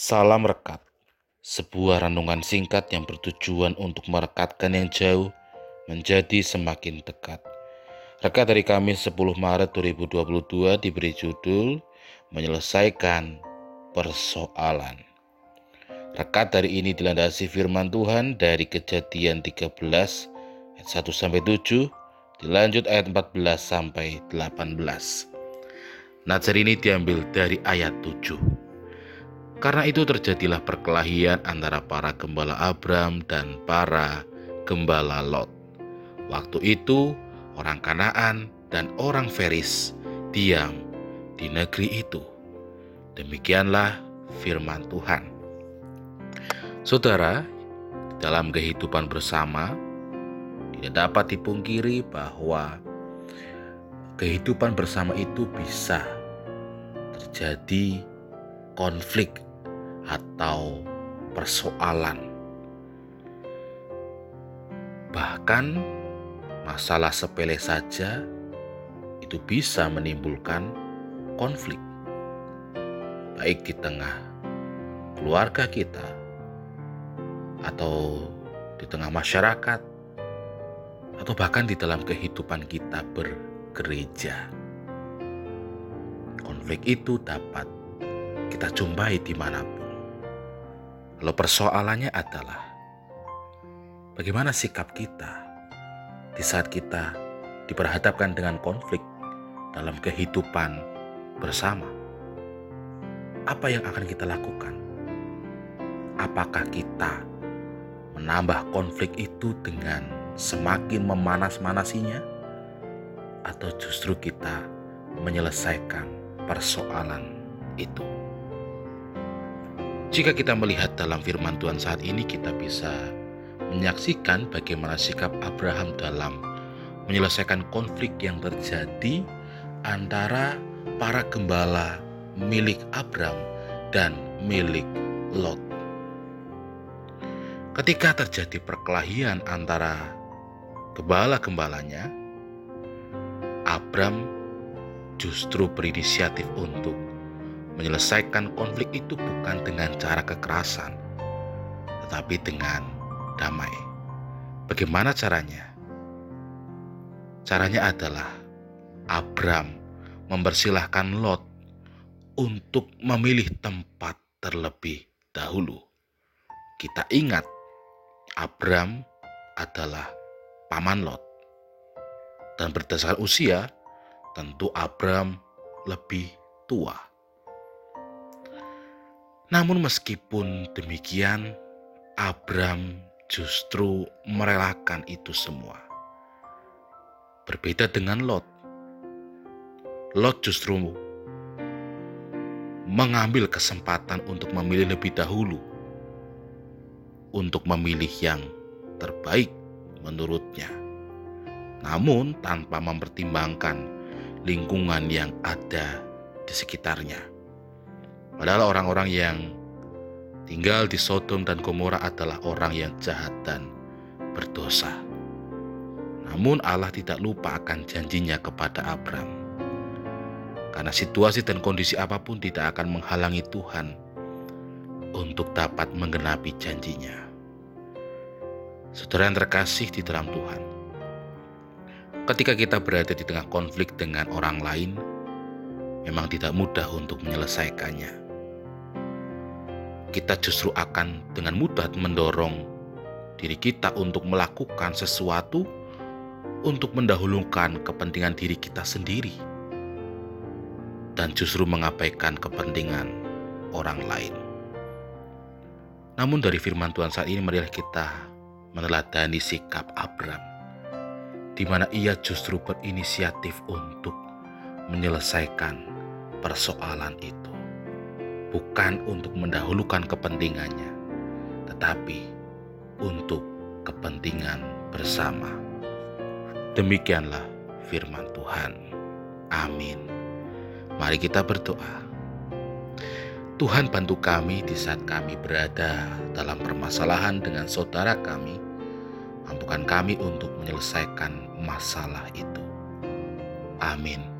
Salam Rekat, sebuah renungan singkat yang bertujuan untuk merekatkan yang jauh menjadi semakin dekat. Rekat dari Kamis 10 Maret 2022 diberi judul Menyelesaikan Persoalan. Rekat dari ini dilandasi firman Tuhan dari kejadian 13 ayat 1 sampai 7 dilanjut ayat 14 sampai 18. Nazar ini diambil dari ayat 7. Karena itu terjadilah perkelahian antara para gembala Abram dan para gembala Lot. Waktu itu orang Kanaan dan orang Feris diam di negeri itu. Demikianlah firman Tuhan. Saudara, dalam kehidupan bersama tidak dapat dipungkiri bahwa kehidupan bersama itu bisa terjadi konflik atau persoalan. Bahkan masalah sepele saja itu bisa menimbulkan konflik. Baik di tengah keluarga kita atau di tengah masyarakat atau bahkan di dalam kehidupan kita bergereja. Konflik itu dapat kita jumpai di mana pun. Lalu persoalannya adalah bagaimana sikap kita di saat kita diperhadapkan dengan konflik dalam kehidupan bersama. Apa yang akan kita lakukan? Apakah kita menambah konflik itu dengan semakin memanas-manasinya? Atau justru kita menyelesaikan persoalan itu? Jika kita melihat dalam firman Tuhan saat ini, kita bisa menyaksikan bagaimana sikap Abraham dalam menyelesaikan konflik yang terjadi antara para gembala milik Abram dan milik Lot. Ketika terjadi perkelahian antara gembala-gembalanya, Abram justru berinisiatif untuk menyelesaikan konflik itu bukan dengan cara kekerasan, tetapi dengan damai. Bagaimana caranya? Caranya adalah Abram mempersilahkan Lot untuk memilih tempat terlebih dahulu. Kita ingat, Abram adalah paman Lot. Dan berdasarkan usia, tentu Abram lebih tua. Namun meskipun demikian, Abram justru merelakan itu semua. Berbeda dengan Lot. Lot justru mengambil kesempatan untuk memilih lebih dahulu, untuk memilih yang terbaik menurutnya, namun tanpa mempertimbangkan lingkungan yang ada di sekitarnya. Padahal orang-orang yang tinggal di Sodom dan Gomora adalah orang yang jahat dan berdosa. Namun Allah tidak lupa akan janjinya kepada Abram karena situasi dan kondisi apa pun tidak akan menghalangi Tuhan untuk dapat menggenapi janjinya. Saudara yang terkasih di dalam Tuhan, ketika kita berada di tengah konflik dengan orang lain, memang tidak mudah untuk menyelesaikannya. Kita justru akan dengan mudah mendorong diri kita untuk melakukan sesuatu untuk mendahulukan kepentingan diri kita sendiri dan justru mengabaikan kepentingan orang lain. Namun dari firman Tuhan saat ini marilah kita meneladani sikap Abram di mana ia justru berinisiatif untuk menyelesaikan persoalan itu. Bukan untuk mendahulukan kepentingannya, tetapi untuk kepentingan bersama. Demikianlah firman Tuhan. Amin. Mari kita berdoa. Tuhan bantu kami di saat kami berada dalam permasalahan dengan saudara kami. Mampukan kami untuk menyelesaikan masalah itu. Amin.